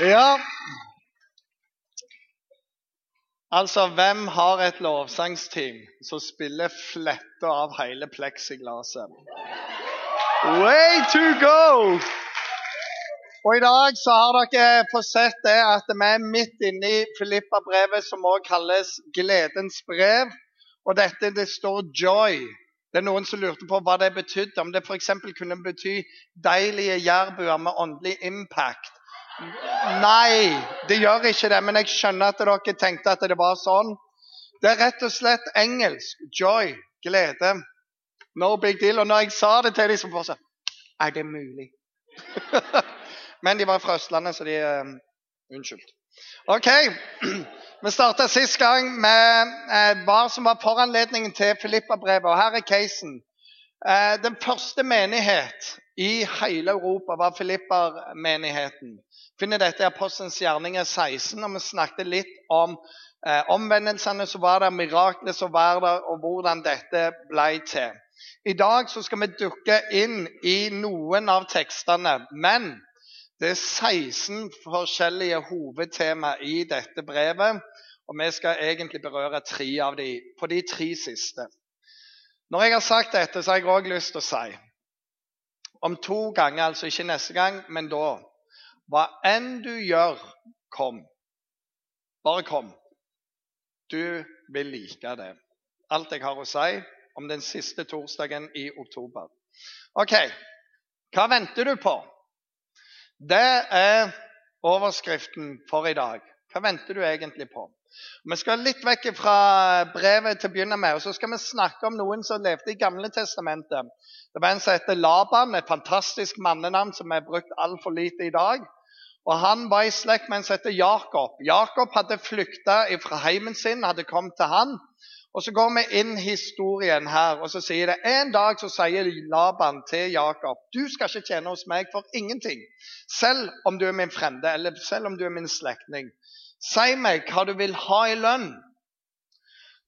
Ja Altså, hvem har et lovsangsteam som spiller fletta av hele pleksiglasset? Way to go! Og I dag så har dere fått sett det at vi er midt inne i Filippa-brevet, som også kalles gledens brev. Og dette det står 'joy'. Det er Noen som lurte på hva det betydde. Om det f.eks. kunne bety deilige jærbuer med åndelig impact. Nei, det gjør ikke det. Men jeg skjønner at dere tenkte at det var sånn. Det er rett og slett engelsk. Joy. Glede. No big deal. Og når jeg sa det til dem, så bare Er det mulig? Men de var fra Østlandet, så de uh, Unnskyld. OK. Vi starta sist gang med uh, hva som var foranledningen til Filippa-brevet. Og her er casen. Uh, den første menighet i hele Europa var Filippa-menigheten finner dette i Apostelens gjerninger 16, og vi snakket litt om eh, omvendelsene som var der, miraklene som var der, og hvordan dette ble til. I dag skal vi dukke inn i noen av tekstene, men det er 16 forskjellige hovedtema i dette brevet, og vi skal egentlig berøre tre av dem på de tre siste. Når jeg har sagt dette, så har jeg òg lyst til å si om to ganger, altså ikke neste gang, men da hva enn du gjør, kom. Bare kom. Du vil like det. Alt jeg har å si om den siste torsdagen i oktober. OK, hva venter du på? Det er overskriften for i dag. Hva venter du egentlig på? Vi skal litt vekk fra brevet til å begynne med, og så skal vi snakke om noen som levde i Gamle testamentet. Det var en som heter Laban, et fantastisk mannenavn som er brukt altfor lite i dag. Og Han var i slekt med en som heter Jakob. Jakob hadde flykta fra heimen sin, hadde kommet til han. Og Så går vi inn historien her, og så sier det en dag så sier Laban til Jakob du skal ikke tjene hos meg for ingenting, selv om du er min frende eller selv om du er min slektning. Si meg hva du vil ha i lønn.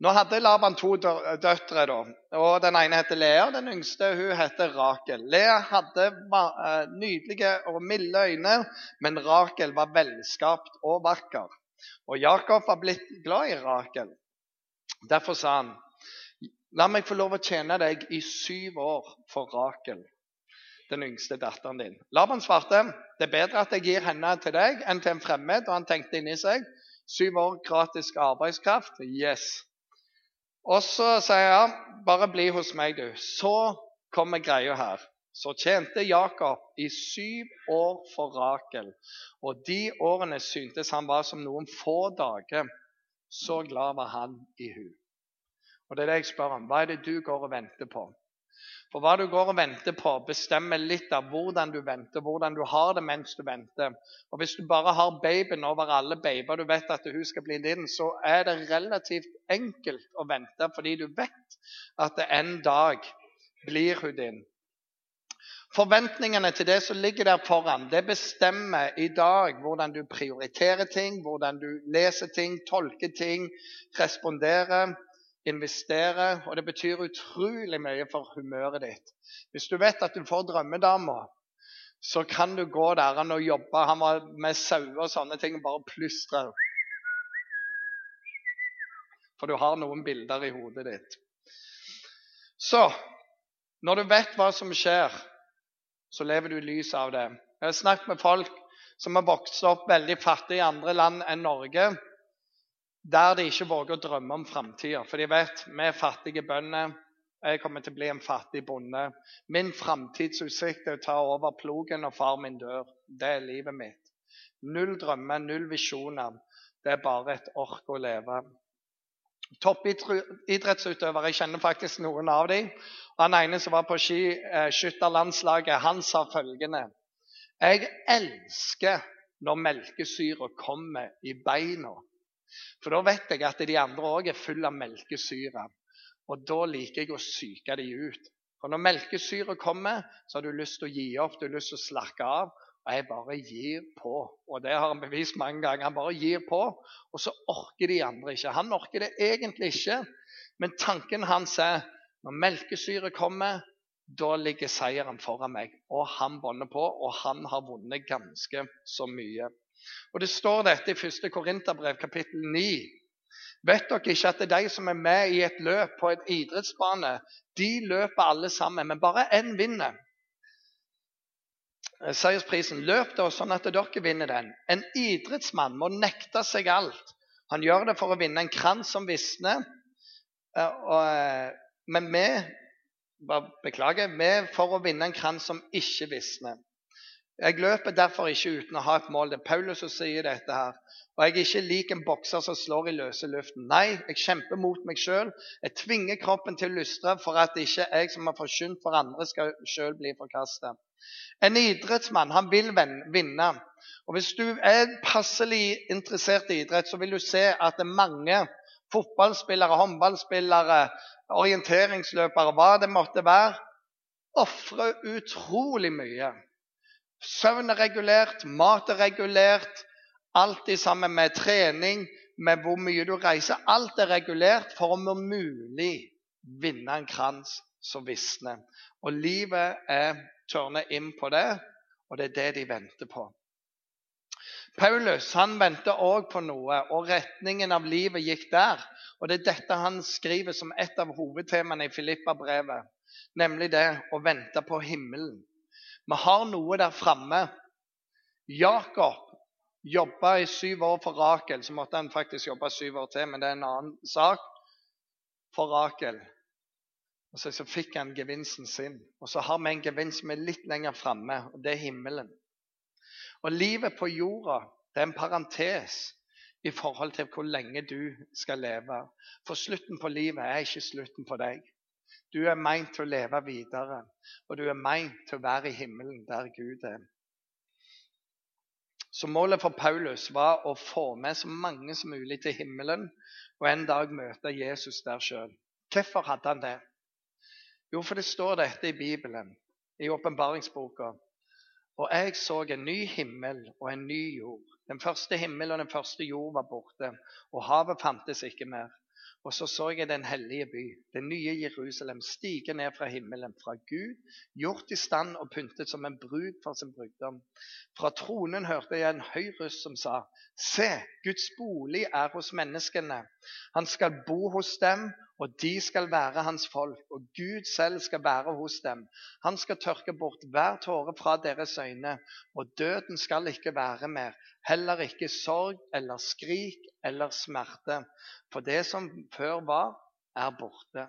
Nå hadde Laban to døtre. da, og Den ene heter Lea, den yngste hun heter Rakel. Lea hadde eh, nydelige og milde øyne, men Rakel var velskapt og vakker. Og Jakob var blitt glad i Rakel. Derfor sa han, 'La meg få lov å tjene deg i syv år for Rakel, den yngste datteren din.' Laban svarte, 'Det er bedre at jeg gir henne til deg enn til en fremmed.' Og han tenkte inni seg, 'Syv år gratis arbeidskraft? Yes.' Og så sier han, 'Bare bli hos meg, du.' Så kommer greia her. Så tjente Jakob i syv år for Rakel. Og de årene syntes han var som noen få dager. Så glad var han i hun. Og det er det jeg spør om. Hva er det du går og venter på? For hva du går og venter på, bestemmer litt av hvordan du venter, hvordan du har det mens du venter. Og Hvis du bare har babyen over alle babyer, du vet at hun skal bli din, så er det relativt enkelt å vente, fordi du vet at en dag blir hun din. Forventningene til det som ligger der foran, det bestemmer i dag hvordan du prioriterer ting, hvordan du leser ting, tolker ting, responderer investere, og det betyr utrolig mye for humøret ditt. Hvis du vet at du får drømmedama, så kan du gå der og jobbe han var med sauer og sånne ting og bare plystre. For du har noen bilder i hodet ditt. Så når du vet hva som skjer, så lever du i lys av det. Jeg har snakket med folk som har vokst opp veldig fattige i andre land enn Norge der de ikke våger å drømme om framtida. For de vet vi er fattige bønder. Jeg kommer til å bli en fattig bonde. Min framtidsutsikt er å ta over plogen når far min dør. Det er livet mitt. Null drømmer, null visjoner. Det er bare et ork å leve. Toppidrettsutøvere, jeg kjenner faktisk noen av dem. Han ene som var på skiskytterlandslaget, eh, han sa følgende Jeg elsker når melkesyra kommer i beina for da vet jeg at de andre òg er fulle av melkesyre. Og da liker jeg å psyke de ut. For når melkesyre kommer, så har du lyst til å gi opp, du har lyst til å slakke av. Og jeg bare gir på. Og det har han bevist mange ganger. Han bare gir på, og så orker de andre ikke. Han orker det egentlig ikke, men tanken hans er når melkesyre kommer, da ligger seieren foran meg. Og han bånder på, og han har vunnet ganske så mye. Og Det står dette i 1. Korinterbrev, kapittel 9. Vet dere ikke at det er de som er med i et løp på en idrettsbane, de løper alle sammen, men bare én vinner? Eh, seiersprisen løp da sånn at dere vinner den. En idrettsmann må nekte seg alt. Han gjør det for å vinne en krans som visner. Eh, eh, men vi beklager, vi for å vinne en krans som ikke visner. Jeg løper derfor ikke uten å ha et mål. Det er Paulus som sier dette her. Og jeg er ikke lik en bokser som slår i løse luften. Nei, jeg kjemper mot meg sjøl. Jeg tvinger kroppen til å lystre for at ikke jeg som har forkynt for andre, skal sjøl bli forkasta. En idrettsmann han vil vinne. Og Hvis du er passelig interessert i idrett, så vil du se at det er mange fotballspillere, håndballspillere, orienteringsløpere, hva det måtte være, ofrer utrolig mye Søvn er regulert, mat er regulert. Alt i sammen med trening, med hvor mye du reiser. Alt er regulert for om mulig vinne en krans som visner. Og livet er tørnet inn på det, og det er det de venter på. Paulus han venter òg på noe, og retningen av livet gikk der. Og Det er dette han skriver som et av hovedtemaene i Filippa-brevet, nemlig det å vente på himmelen. Vi har noe der framme. Jakob jobba i syv år for Rakel. Så måtte han faktisk jobbe syv år til, men det er en annen sak. For Rakel. Og så, så fikk han gevinsten sin. Og så har vi en gevinst som er litt lenger framme, og det er himmelen. Og livet på jorda det er en parentes i forhold til hvor lenge du skal leve. For slutten på livet er ikke slutten på deg. Du er meint til å leve videre, og du er meint til å være i himmelen der Gud er. Så målet for Paulus var å få med så mange som mulig til himmelen og en dag møte Jesus der sjøl. Hvorfor hadde han det? Jo, for det står dette i Bibelen, i åpenbaringsboka. Og jeg så en ny himmel og en ny jord. Den første himmel og den første jord var borte, og havet fantes ikke mer. Og så så jeg den hellige by, det nye Jerusalem, stige ned fra himmelen, fra Gud, gjort i stand og pyntet som en brud for sin brudgom. Fra tronen hørte jeg en høy røst som sa, Se, Guds bolig er hos menneskene. Han skal bo hos dem, og de skal være hans folk, og Gud selv skal være hos dem. Han skal tørke bort hver tåre fra deres øyne, og døden skal ikke være mer, heller ikke sorg eller skrik eller smerte. For det som før var, er borte.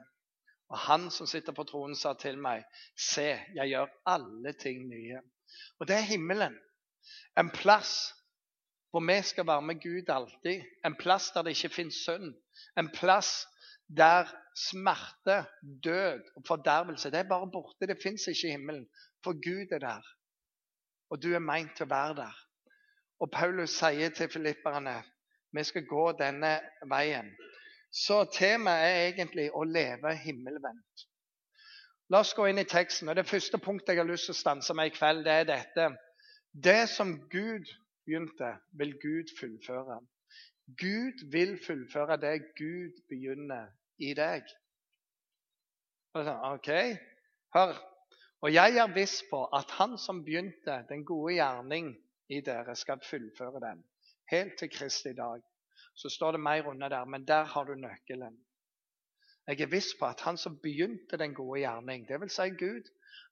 Og han som sitter på tronen, sa til meg, se, jeg gjør alle ting nye. Og det er himmelen. En plass hvor vi skal være med Gud alltid. En plass der det ikke fins synd. En plass der smerte, død og fordervelse det er bare borte. Det fins ikke i himmelen. For Gud er der. Og du er meint til å være der. Og Paulus sier til filipperne vi skal gå denne veien. Så temaet er egentlig å leve himmelvendt. La oss gå inn i teksten. og Det første punktet jeg har lyst til å stanse med i kveld, det er dette. Det som Gud begynte, vil Gud fullføre. Gud vil fullføre det Gud begynner i deg. OK, hør. Og jeg er viss på at han som begynte den gode gjerning i dere, skal fullføre den helt til Kristi dag. Så står det mer under der, men der har du nøkkelen. Jeg er viss på at han som begynte den gode gjerning, dvs. Si Gud,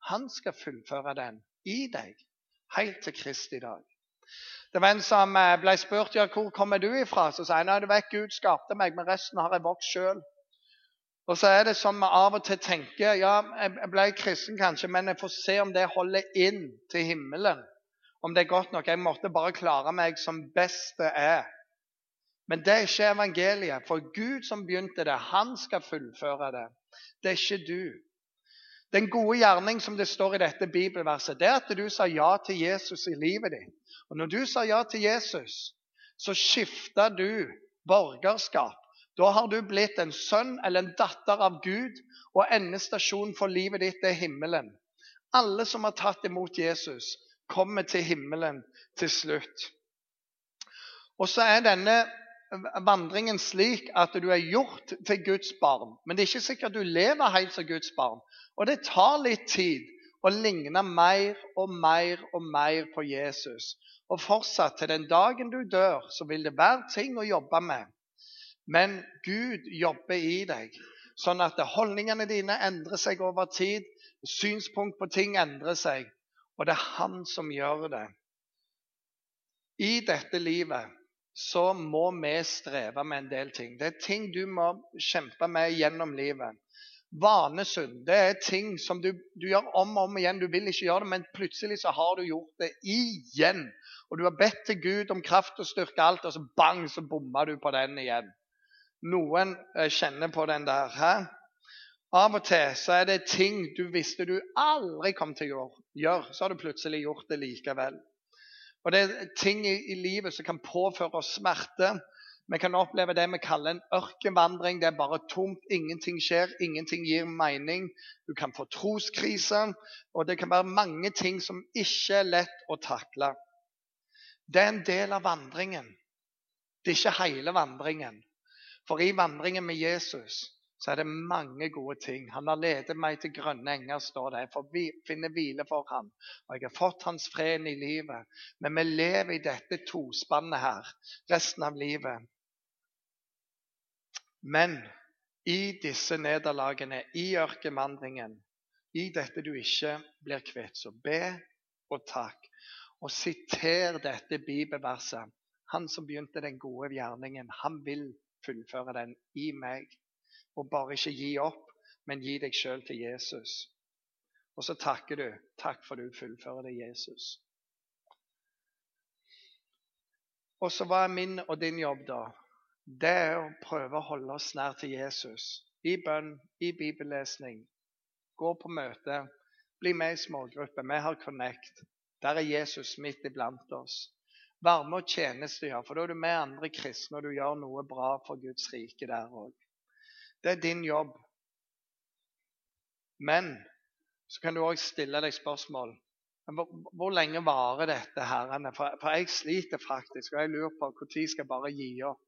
han skal fullføre den i deg helt til Kristi dag. Det var en som eh, ble spurt ja, hvor kommer du ifra. Så sier han vet Gud skapte meg, men resten har jeg vokst sjøl. Og så er det sånn vi av og til tenker ja, jeg ble kristen kanskje, men jeg får se om det holder inn til himmelen om det er godt nok. Jeg måtte bare klare meg som best det er. Men det er ikke evangeliet. For Gud som begynte det, han skal fullføre det. Det er ikke du. Den gode gjerning som det står i dette bibelverset, det er at du sa ja til Jesus i livet ditt. Og når du sa ja til Jesus, så skifta du borgerskap. Da har du blitt en sønn eller en datter av Gud, og endestasjonen for livet ditt er himmelen. Alle som har tatt imot Jesus, kommer til himmelen til slutt. Og så er denne vandringen slik at du er gjort til Guds barn. Men det er ikke sikkert du lever helt som Guds barn. Og det tar litt tid å ligne mer og mer og mer på Jesus. Og fortsatt til den dagen du dør, så vil det være ting å jobbe med. Men Gud jobber i deg, sånn at holdningene dine endrer seg over tid. Synspunkt på ting endrer seg, og det er han som gjør det. I dette livet så må vi streve med en del ting. Det er ting du må kjempe med gjennom livet. Vanesund det er ting som du, du, gjør om og om igjen. Du vil ikke gjøre det, men plutselig så har du gjort det igjen. Og du har bedt til Gud om kraft og styrke alt, og så bang, så bomma du på den igjen. Noen eh, kjenner på den der. Hæ? Av og til så er det ting du visste du aldri kom til å gjøre, så har du plutselig gjort det likevel. Og Det er ting i livet som kan påføre oss smerte. Vi kan oppleve det vi kaller en ørkenvandring. Det er bare tomt, ingenting skjer, ingenting gir mening. Du kan få troskrise, og det kan være mange ting som ikke er lett å takle. Det er en del av vandringen. Det er ikke hele vandringen. For i vandringen med Jesus så er det mange gode ting. Han har ledet meg til grønne enger, står det. Jeg får finne hvile for ham. Og jeg har fått hans fred i livet. Men vi lever i dette tospannet her resten av livet. Men i disse nederlagene, i ørkenvandringen, i dette du ikke blir kvitt, så be og takk. Og siter dette bibelverset. Han som begynte den gode gjerningen, han vil fullføre den i meg. Og bare ikke gi opp, men gi deg sjøl til Jesus. Og så takker du. Takk for du fullfører det, Jesus. Og så hva er min og din jobb, da? Det er å prøve å holde oss nær til Jesus. I bønn, i bibellesning. Gå på møte. Bli med i smågrupper. Vi har Connect. Der er Jesus midt iblant oss. Være med og tjenestegjøre, for da er du med andre kristne, og du gjør noe bra for Guds rike der òg. Det er din jobb. Men så kan du òg stille deg spørsmål hvor, hvor lenge varer dette, herrene? For, for, jeg sliter faktisk, og jeg lurer på når skal jeg bare gi opp.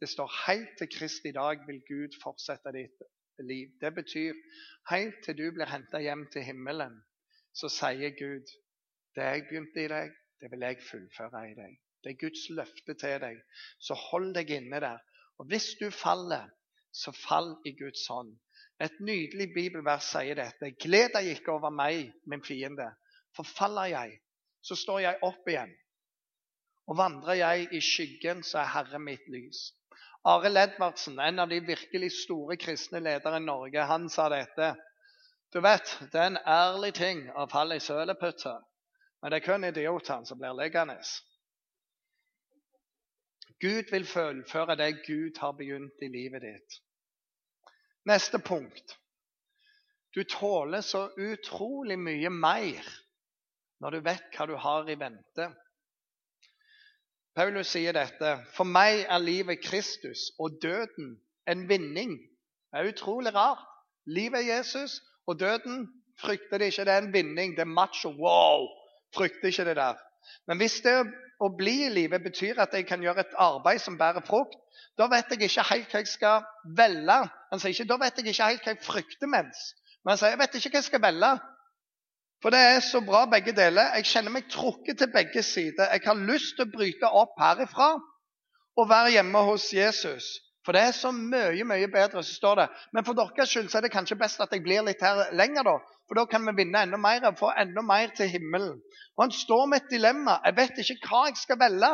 Det står helt til Krist i dag vil Gud fortsette ditt liv. Det betyr helt til du blir henta hjem til himmelen, så sier Gud det jeg begynte i deg, det vil jeg fullføre i deg. Det er Guds løfte til deg. Så hold deg inne der. Og hvis du faller, så fall i Guds hånd. Et nydelig bibelvers sier dette. Gled deg ikke over meg, min fiende. For faller jeg, så står jeg opp igjen. Og vandrer jeg i skyggen, så er Herre mitt lys. Arild Edvardsen, en av de virkelig store kristne ledere i Norge, han sa dette. Du vet, det er en ærlig ting å falle i sølepytter. Men det er kun idiotene som blir liggende. Gud vil fullføre det Gud har begynt i livet ditt. Neste punkt. Du tåler så utrolig mye mer når du vet hva du har i vente. Paulus sier dette. For meg er livet Kristus og døden en vinning. Det er utrolig rart. Livet er Jesus, og døden frykter de ikke. Det er en vinning. Det er macho. Wow! Frykter ikke det der. Men hvis det å bli i livet betyr at jeg kan gjøre et arbeid som bærer frukt, da vet jeg ikke helt hva jeg skal velge. Han sier ikke da vet jeg ikke helt hva jeg frykter mens. Men han sier jeg vet ikke hva jeg skal velge. For det er så bra begge deler. Jeg kjenner meg trukket til begge sider. Jeg har lyst til å bryte opp herifra og være hjemme hos Jesus. For det er så mye mye bedre. så står det. Men for deres skyld er det kanskje best at jeg blir litt her lenger, da. For da kan vi vinne enda mer og få enda mer til himmelen. Og Han står med et dilemma. Jeg vet ikke hva jeg skal velge.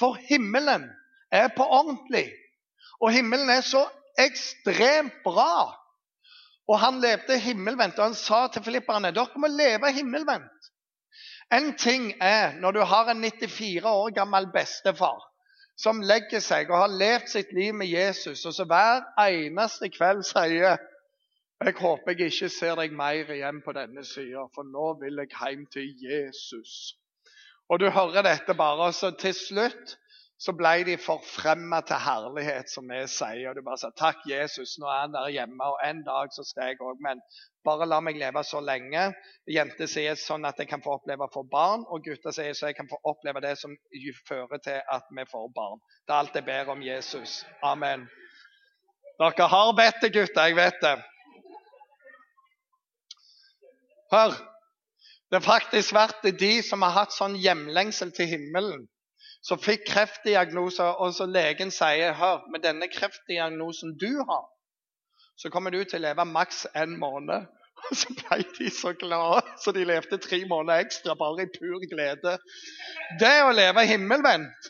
For himmelen er på ordentlig. Og himmelen er så ekstremt bra. Og han levde himmelvendt, og han sa til filipperne dere må leve himmelvendt. En ting er når du har en 94 år gammel bestefar som legger seg og har levd sitt liv med Jesus, og så hver eneste kveld sier jeg håper jeg ikke ser deg mer igjen på denne sida, for nå vil jeg hjem til Jesus. Og du hører dette bare, så til slutt så ble de forfremma til herlighet, som vi sier. Og du bare sa takk, Jesus, nå er han der hjemme, og en dag så skal jeg òg. Men bare la meg leve så lenge. Jenter sier sånn at jeg kan få oppleve å få barn, og gutter sier så jeg kan få oppleve det som fører til at vi får barn. Det er alt jeg ber om Jesus. Amen. Dere har bedt det, gutter. Jeg vet det. Hør. Det har faktisk vært de som har hatt sånn hjemlengsel til himmelen, som fikk kreftdiagnoser, og så legen sier hør, med denne kreftdiagnosen du har, så kommer du til å leve maks en måned. Og så ble de så glade, så de levde tre måneder ekstra bare i pur glede. Det å leve himmelvendt.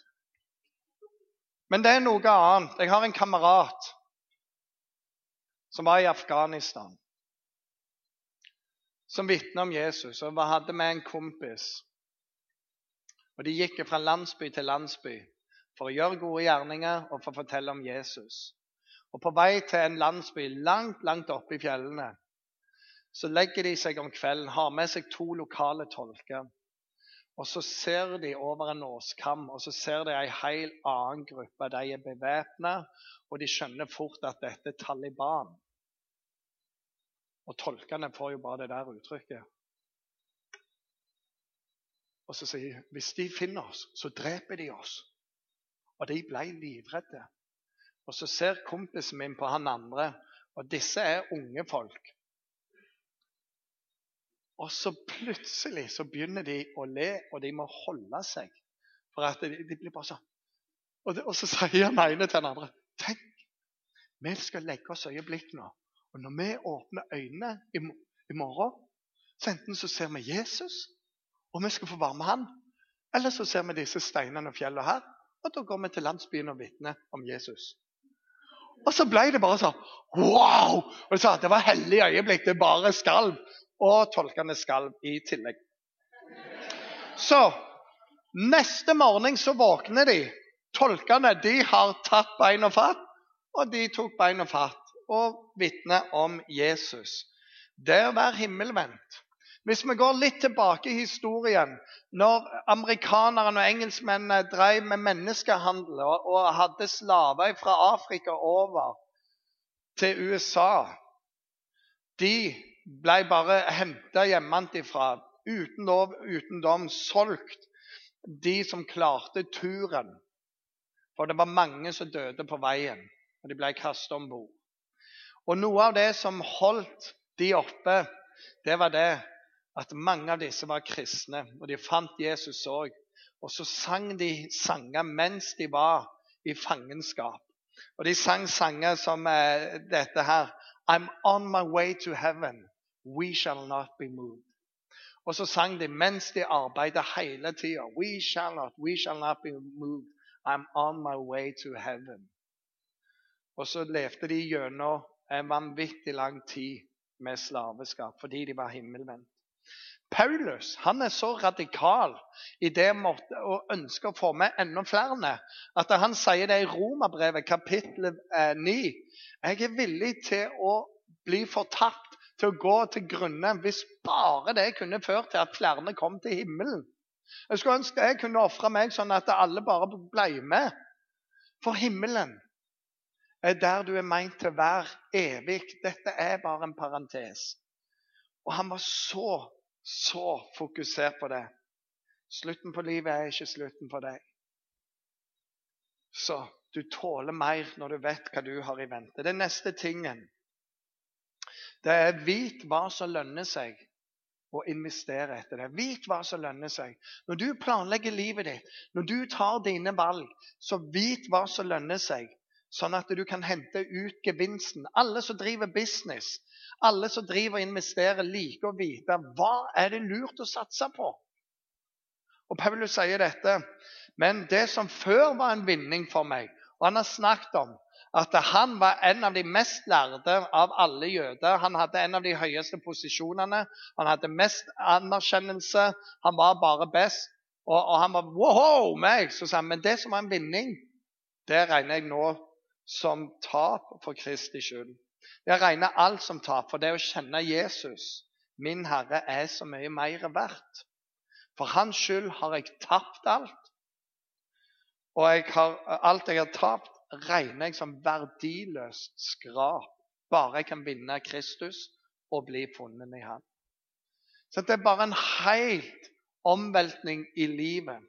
Men det er noe annet. Jeg har en kamerat som var i Afghanistan, som vitner om Jesus. Og hadde med en kompis. Og De gikk fra landsby til landsby for å gjøre gode gjerninger og for å fortelle om Jesus. Og På vei til en landsby langt, langt oppe i fjellene så legger de seg om kvelden, har med seg to lokale tolker. Og så ser de over en åskam, og så ser de en helt annen gruppe. De er bevæpna, og de skjønner fort at dette er Taliban. Og tolkene får jo bare det der uttrykket. Og så sier de hvis de finner oss, så dreper de oss. Og de ble livredde. Og så ser kompisen min på han andre, og disse er unge folk. Og så plutselig så begynner de å le, og de må holde seg. For at de, de blir bare sånn. Og, og, så sier den ene til den andre Tenk, vi skal legge oss øyeblikk nå. Og når vi åpner øynene i, morgen, så enten så ser vi Jesus, og vi skal få være med han, eller så ser vi disse steinene og fjellene her, og da går vi til landsbyen og vitner om Jesus. Og så ble det bare sånn wow! Og sa Det var hellig øyeblikk. Det bare skalv. Og tolkene skalv i tillegg. Så neste morgen så våkner de. Tolkene de har tatt bein og fatt, og de tok bein og fatt og vitne om Jesus. Det å være himmelvendt. Hvis vi går litt tilbake i historien, når amerikanerne og engelskmennene drev med menneskehandel og, og hadde slaver fra Afrika over til USA De ble bare henta hjemmefra uten lov, uten dom, solgt. De som klarte turen. For det var mange som døde på veien, og de ble kastet om bord. Og noe av det som holdt de oppe, det var det at mange av disse var kristne, og de fant Jesus òg. Og så sang de sanger mens de var i fangenskap. Og de sang sanger som eh, dette her I'm on my way to heaven. We shall not be moved. Og så sang de mens de arbeidet hele tida. We shall not, we shall not be moved. I'm on my way to heaven. Og så levde de gjennom en vanvittig lang tid med slaveskap fordi de var himmelvendt. Paulus han er så radikal i det måte og ønsker å få med enda flere at han sier det i Romerbrevet kapittel 9. Eh, Jeg er villig til å bli fortapt, til å gå til grunne, hvis bare det kunne ført til at flere kom til himmelen. Jeg skulle ønske jeg kunne ofre meg sånn at alle bare ble med. For himmelen der du er meint til å være evig. Dette er bare en parentes. Og han var så så fokusert på det. Slutten på livet er ikke slutten på deg. Så du tåler mer når du vet hva du har i vente. Den neste tingen det er vit hva som lønner seg, og investere etter det. Vit hva som lønner seg. Når du planlegger livet ditt, når du tar dine valg, så vit hva som lønner seg, sånn at du kan hente ut gevinsten. Alle som driver business, alle som driver og investerer, liker å vite hva er det lurt å satse på. Og Paulus sier dette. Men det som før var en vinning for meg Og han har snakket om at han var en av de mest lærde av alle jøder. Han hadde en av de høyeste posisjonene. Han hadde mest anerkjennelse. Han var bare best. Og, og han var wow, meg! Så sa han, men det som var en vinning, det regner jeg nå som tap for Kristi skyld. Jeg regner alt som tap, for det å kjenne Jesus, min Herre, er så mye mer verdt. For hans skyld har jeg tapt alt. Og jeg har, alt jeg har tapt, regner jeg som verdiløst skrap. Bare jeg kan vinne Kristus og bli funnet i Han. Så det er bare en helt omveltning i livet.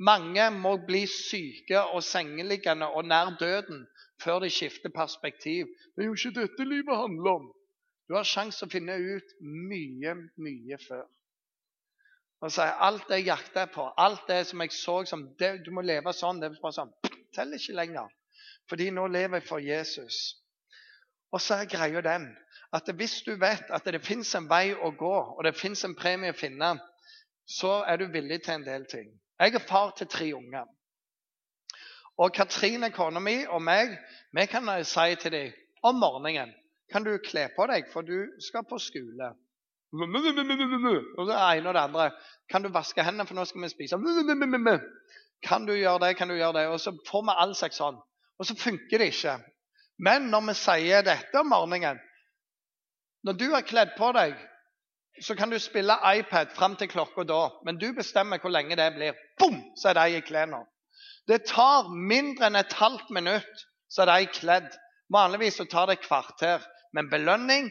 Mange må bli syke og sengeliggende og nær døden før de skifter perspektiv. Det er jo ikke dette livet handler om. Du har sjanse å finne ut mye, mye før. Og sier alt det jeg jakter på, alt det som jeg så som det, Du må leve sånn. Det er bare sånn, teller ikke lenger. Fordi nå lever jeg for Jesus. Og så er greia den at hvis du vet at det fins en vei å gå, og det fins en premie å finne, så er du villig til en del ting. Jeg er far til tre unger. Og Katrine, kona mi, og meg vi kan si til dem om morgenen kan du kle på deg, for du skal på skole. Og det ene og det andre. Kan du vaske hendene, for nå skal vi spise? Kan du gjøre det, kan du gjøre det? Og så får vi all slags sånn. Og så funker det ikke. Men når vi sier dette om morgenen Når du har kledd på deg, så kan du spille iPad fram til klokka da. Men du bestemmer hvor lenge det blir. Bom, så er de i klærne. Det tar mindre enn et halvt minutt, så er de kledd. Vanligvis så tar det et kvarter. Men belønning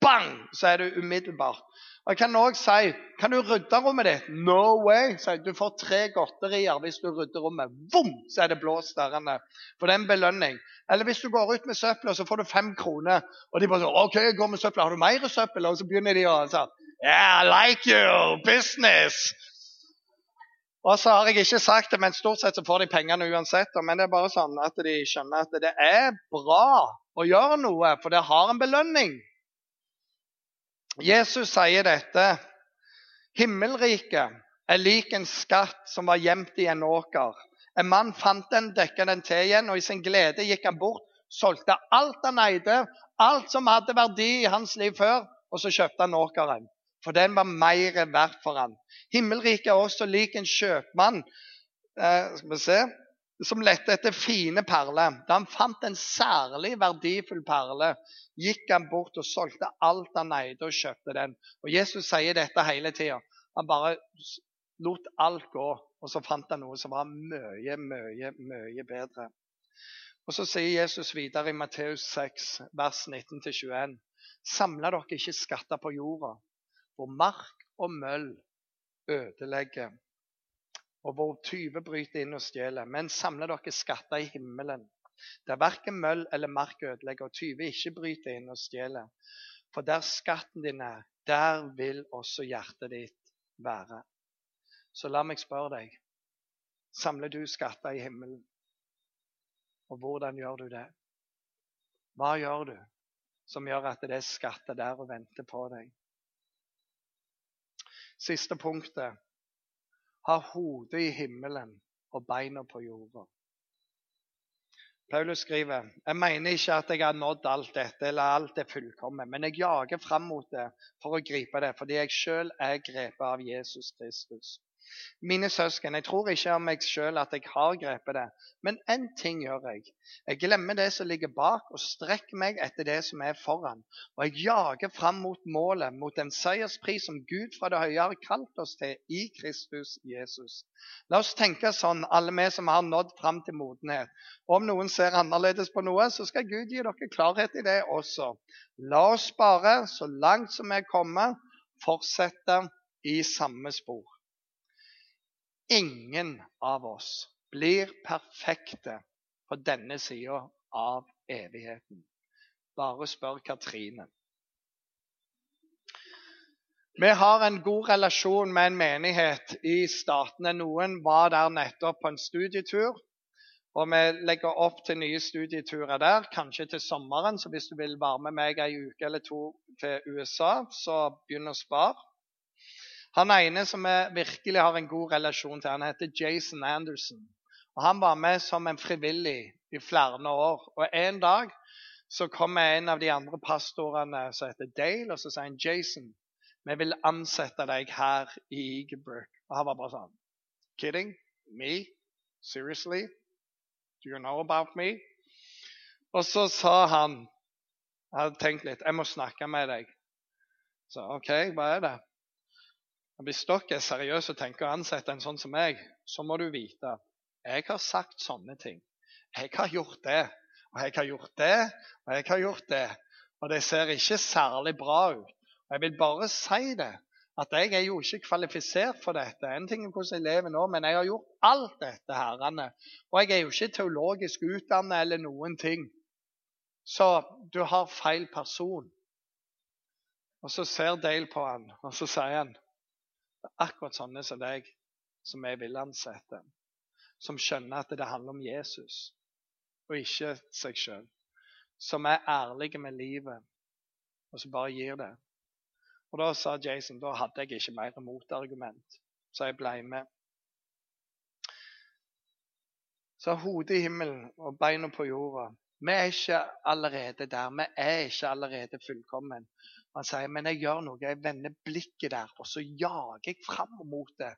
bang, så er det umiddelbart. Og jeg kan også si Kan du rydde rommet ditt? No way! Så du får tre godterier hvis du rydder rommet. Vom, så er det blå størrende. For det er en belønning. Eller hvis du går ut med søpla, så får du fem kroner. Og de bare sånn OK, jeg går med søpla. Har du mer søppel? Og så begynner de å sånn Yeah, I like you! Business! Og så har jeg ikke sagt det, men stort sett så får de pengene uansett. Men det er bare sånn at de skjønner at det er bra å gjøre noe, for det har en belønning. Jesus sier dette. Himmelriket er lik en skatt som var gjemt i en åker. En mann fant den, dekket den til igjen, og i sin glede gikk han bort, solgte alt han eide, alt som hadde verdi i hans liv før, og så kjøpte han åkeren. For den var mer verdt for han. Himmelriket er også lik en kjøpmann eh, skal vi se, som lette etter fine perler. Da han fant en særlig verdifull perle, gikk han bort og solgte alt han eide, og kjøpte den. Og Jesus sier dette hele tida. Han bare lot alt gå, og så fant han noe som var mye, mye, mye bedre. Og Så sier Jesus videre i Matteus 6, vers 19-21.: Samla dere ikke skatter på jorda, hvor mark og møll ødelegger, og hvor tyver bryter inn og stjeler. Men samle dere skatter i himmelen, der verken møll eller mark ødelegger, og tyver ikke bryter inn og stjeler. For der skatten din er, der vil også hjertet ditt være. Så la meg spørre deg samler du skatter i himmelen? Og hvordan gjør du det? Hva gjør du som gjør at det er skatter der og venter på deg? Siste punktet. Ha hodet i himmelen og beina på jorda. Paulus skriver jeg mener ikke at jeg har nådd alt dette eller alt er fullkomment, men jeg jager fram mot det for å gripe det, fordi jeg sjøl er grepet av Jesus Kristus. Mine søsken, jeg tror ikke om meg sjøl at jeg har grepet det, men én ting gjør jeg. Jeg glemmer det som ligger bak, og strekker meg etter det som er foran. Og jeg jager fram mot målet, mot den seierspris som Gud fra det høye har kalt oss til i Kristus Jesus. La oss tenke sånn, alle vi som har nådd fram til modenhet. Om noen ser annerledes på noe, så skal Gud gi dere klarhet i det også. La oss bare, så langt som vi kommer, fortsette i samme spor. Ingen av oss blir perfekte på denne sida av evigheten. Bare spør Katrine. Vi har en god relasjon med en menighet i Statene. Noen var der nettopp på en studietur. Og vi legger opp til nye studieturer der, kanskje til sommeren. Så hvis du vil være med meg ei uke eller to til USA, så begynn å spare. Han ene som jeg virkelig har en god relasjon til, han heter Jason Anderson. Og Han var med som en frivillig i flere år. Og En dag så kommer en av de andre pastorene som heter Dale, og så sier han Jason, vi vil ansette deg her i Eagebrook. Og han var bare sånn Kidding? Me? Seriously? Do you know about me? Og så sa han Jeg hadde tenkt litt. Jeg må snakke med deg. Så OK, hva er det? Hvis dere er seriøse og tenker å ansette en sånn som meg, så må du vite jeg har sagt sånne ting. Jeg har gjort det, og jeg har gjort det, og jeg har gjort det. Og det ser ikke særlig bra ut. Og Jeg vil bare si det, at jeg er jo ikke kvalifisert for dette. En ting er hvordan jeg lever nå, men jeg har gjort alt dette. herrene. Og jeg er jo ikke teologisk utdannet eller noen ting. Så du har feil person. Og så ser Dale på han, og så sier han Det er akkurat sånne som deg som jeg vil ansette. Som skjønner at det handler om Jesus og ikke seg sjøl. Som er ærlige med livet, og som bare gir det. Og Da sa Jason da hadde jeg ikke mer motargument, så jeg ble med. Så hodet i himmelen og beina på jorda. Vi er ikke allerede der. Vi er ikke allerede fullkommen. Han sier, men jeg gjør noe. Jeg vender blikket der, og så jager jeg fram mot det.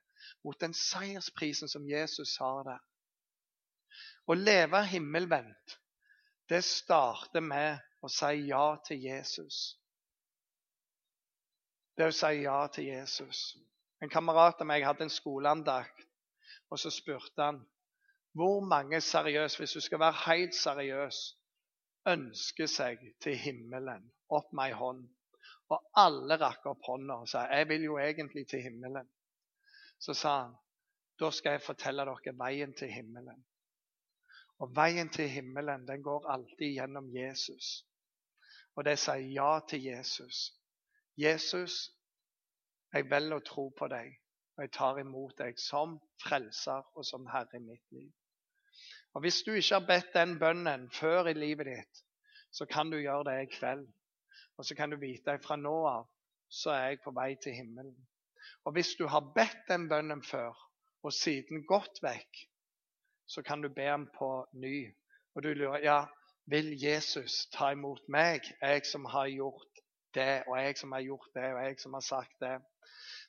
Mot den seiersprisen som Jesus har der. Å leve himmelvendt, det starter med å si ja til Jesus. Det å si ja til Jesus. En kamerat av meg hadde en skoleandakt, og så spurte han hvor mange seriøst, hvis du skal være helt seriøs, ønsker seg til himmelen? Opp med ei hånd. Og alle rakk opp hånda og sa jeg vil jo egentlig til himmelen. Så sa han da skal jeg fortelle dere veien til himmelen. Og veien til himmelen den går alltid gjennom Jesus. Og det sier ja til Jesus. Jesus, jeg velger å tro på deg, og jeg tar imot deg som frelser og som herre i mitt liv. Og Hvis du ikke har bedt den bønnen før i livet ditt, så kan du gjøre det i kveld. Og så kan du vite at fra nå av så er jeg på vei til himmelen. Og hvis du har bedt den bønnen før, og siden gått vekk, så kan du be ham på ny. Og du lurer ja, vil Jesus ta imot meg, jeg som har gjort det, og jeg som har gjort det, og jeg som har sagt det.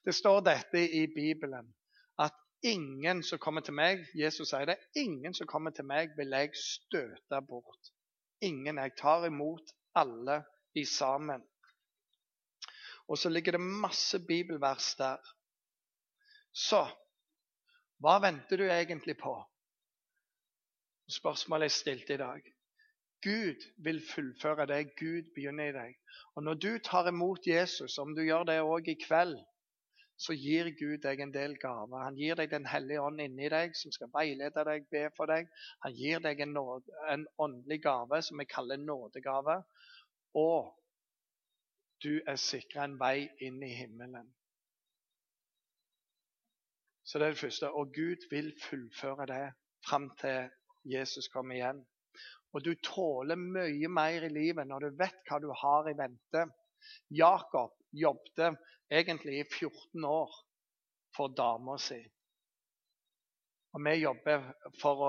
Det står dette i Bibelen at ingen som kommer til meg Jesus sier det, ingen som kommer til meg, vil jeg støte bort. Ingen. Jeg tar imot alle i sammen. Og så ligger det masse bibelvers der. Så hva venter du egentlig på? Spørsmålet er stilt i dag. Gud vil fullføre det Gud begynner i deg. Og når du tar imot Jesus, om du gjør det òg i kveld, så gir Gud deg en del gaver. Han gir deg Den hellige ånd inni deg, som skal veilede deg, be for deg. Han gir deg en, nåde, en åndelig gave som vi kaller nådegave. Og du er sikra en vei inn i himmelen. Så det er det første. Og Gud vil fullføre det fram til Jesus kommer igjen. Og du tåler mye mer i livet når du vet hva du har i vente. Jakob jobbet egentlig i 14 år for dama si. Og vi jobber for,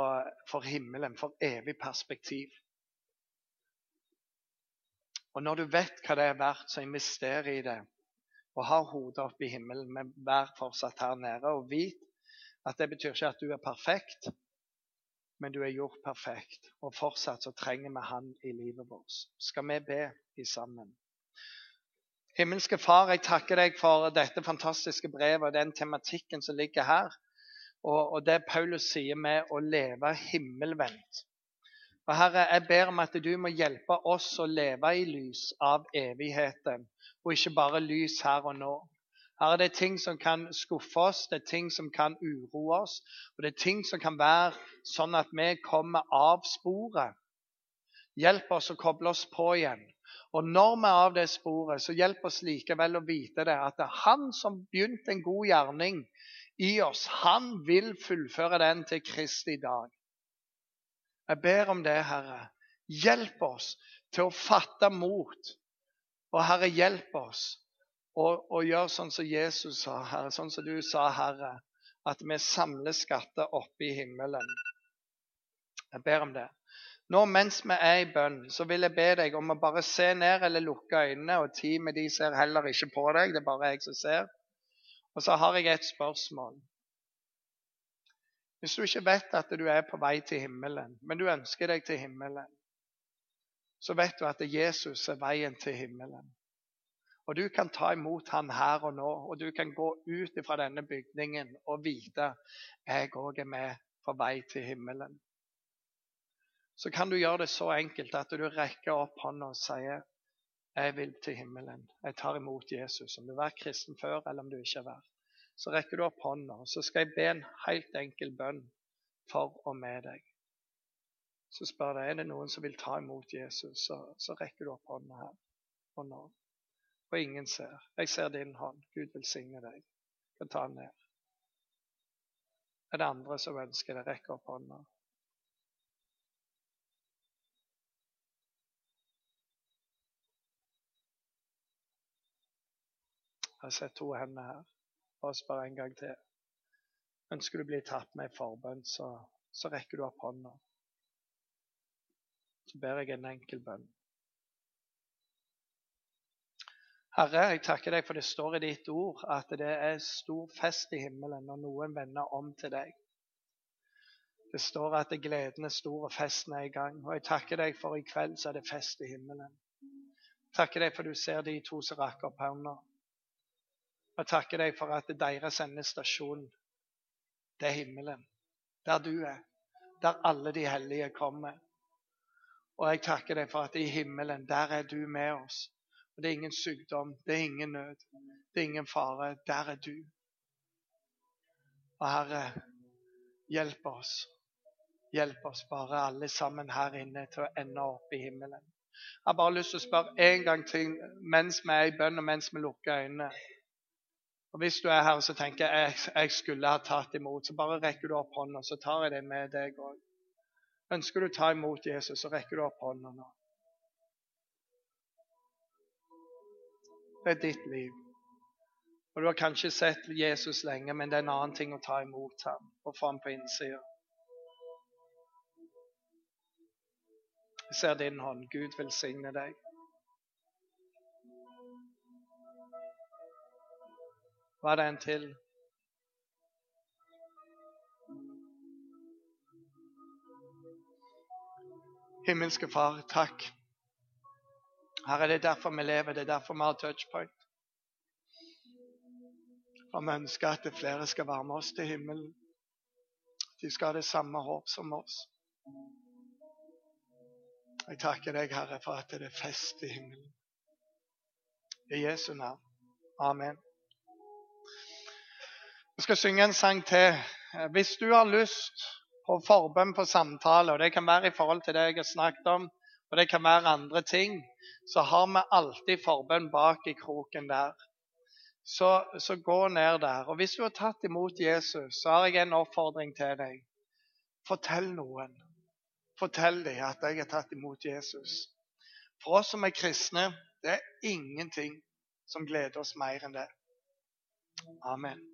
for himmelen, for evig perspektiv. Og når du vet hva det er verdt, så invester i det. Og har hodet oppe i himmelen, men vær fortsatt her nede. Og vit at det betyr ikke at du er perfekt, men du er gjort perfekt. Og fortsatt så trenger vi Han i livet vårt. Skal vi be i sammen? Himmelske Far, jeg takker deg for dette fantastiske brevet og den tematikken som ligger her. Og, og det Paulus sier med å leve himmelvendt. Og Herre, jeg ber om at du må hjelpe oss å leve i lys av evigheten, og ikke bare lys her og nå. Herre, det er ting som kan skuffe oss, det er ting som kan uroe oss, og det er ting som kan være sånn at vi kommer av sporet. Hjelp oss å koble oss på igjen. Og når vi er av det sporet, så hjelp oss likevel å vite det, at det er Han som begynte en god gjerning i oss, han vil fullføre den til Kristi dag. Jeg ber om det, Herre. Hjelp oss til å fatte mot. Og Herre, hjelp oss å, gjøre sånn som Jesus sa, Herre, sånn som du sa, Herre, at vi samler skatter oppe i himmelen. Jeg ber om det. Nå mens vi er i bønn, så vil jeg be deg om å bare se ned eller lukke øynene. Og ti med de ser heller ikke på deg, det er bare jeg som ser. Og så har jeg et spørsmål. Hvis du ikke vet at du er på vei til himmelen, men du ønsker deg til himmelen, så vet du at Jesus er veien til himmelen. Og du kan ta imot han her og nå, og du kan gå ut fra denne bygningen og vite jeg òg er med på vei til himmelen så kan du gjøre det så enkelt at du rekker opp hånda og sier jeg vil til himmelen. Jeg tar imot Jesus. Om du har vært kristen før, eller om du ikke har vært. Så rekker du opp hånda, og så skal jeg be en helt enkel bønn for og med deg. Så spør jeg er det noen som vil ta imot Jesus, så, så rekker du opp hånda her og nå. Og ingen ser. Jeg ser din hånd. Gud velsigne deg. Du kan ta den ned. Er det andre som ønsker det? Rekk opp hånda. Jeg ser to hender her. Bare en gang til. Ønsker du å bli tatt med i forbønn, så, så rekker du opp hånda. Så ber jeg en enkel bønn. Herre, jeg takker deg for det står i ditt ord at det er stor fest i himmelen når noen vender om til deg. Det står at gleden er stor og festen er i gang. Og jeg takker deg for i kveld så er det fest i himmelen. Takker deg for du ser de to som rakk opp hånda. Jeg takker deg for at deres endestasjon, det er himmelen. Der du er. Der alle de hellige kommer. Og jeg takker deg for at i himmelen, der er du med oss. Og Det er ingen sykdom, det er ingen nød, det er ingen fare. Der er du. Og Herre, hjelp oss. Hjelp oss bare alle sammen her inne til å ende opp i himmelen. Jeg har bare lyst til å spørre en gang til mens vi er i bønn og mens vi lukker øynene. Og Hvis du er her og tenker jeg, jeg skulle ha tatt imot, så bare rekker du opp hånda, så tar jeg det med deg òg. Ønsker du å ta imot Jesus, så rekker du opp hånda nå. Det er ditt liv. Og Du har kanskje sett Jesus lenge, men det er en annen ting å ta imot ham og få ham på innsida. Jeg ser din hånd. Gud velsigne deg. Var det en til? Himmelske Far, takk. Herre, det er derfor vi lever, det er derfor vi har touchpoint. Og vi ønsker at flere skal være med oss til himmelen. De skal ha det samme håp som oss. Jeg takker deg, Herre, for at det er fest i himmelen. I Jesu navn. Amen. Vi skal synge en sang til. Eh, hvis du har lyst på forbønn på samtale, og det kan være i forhold til det jeg har snakket om, og det kan være andre ting, så har vi alltid forbønn bak i kroken der. Så, så, gå ned der. Og hvis du har tatt imot Jesus, så har jeg en oppfordring til deg. Fortell noen. Fortell dem at jeg har tatt imot Jesus. For oss som er kristne, det er ingenting som gleder oss mer enn det. Amen.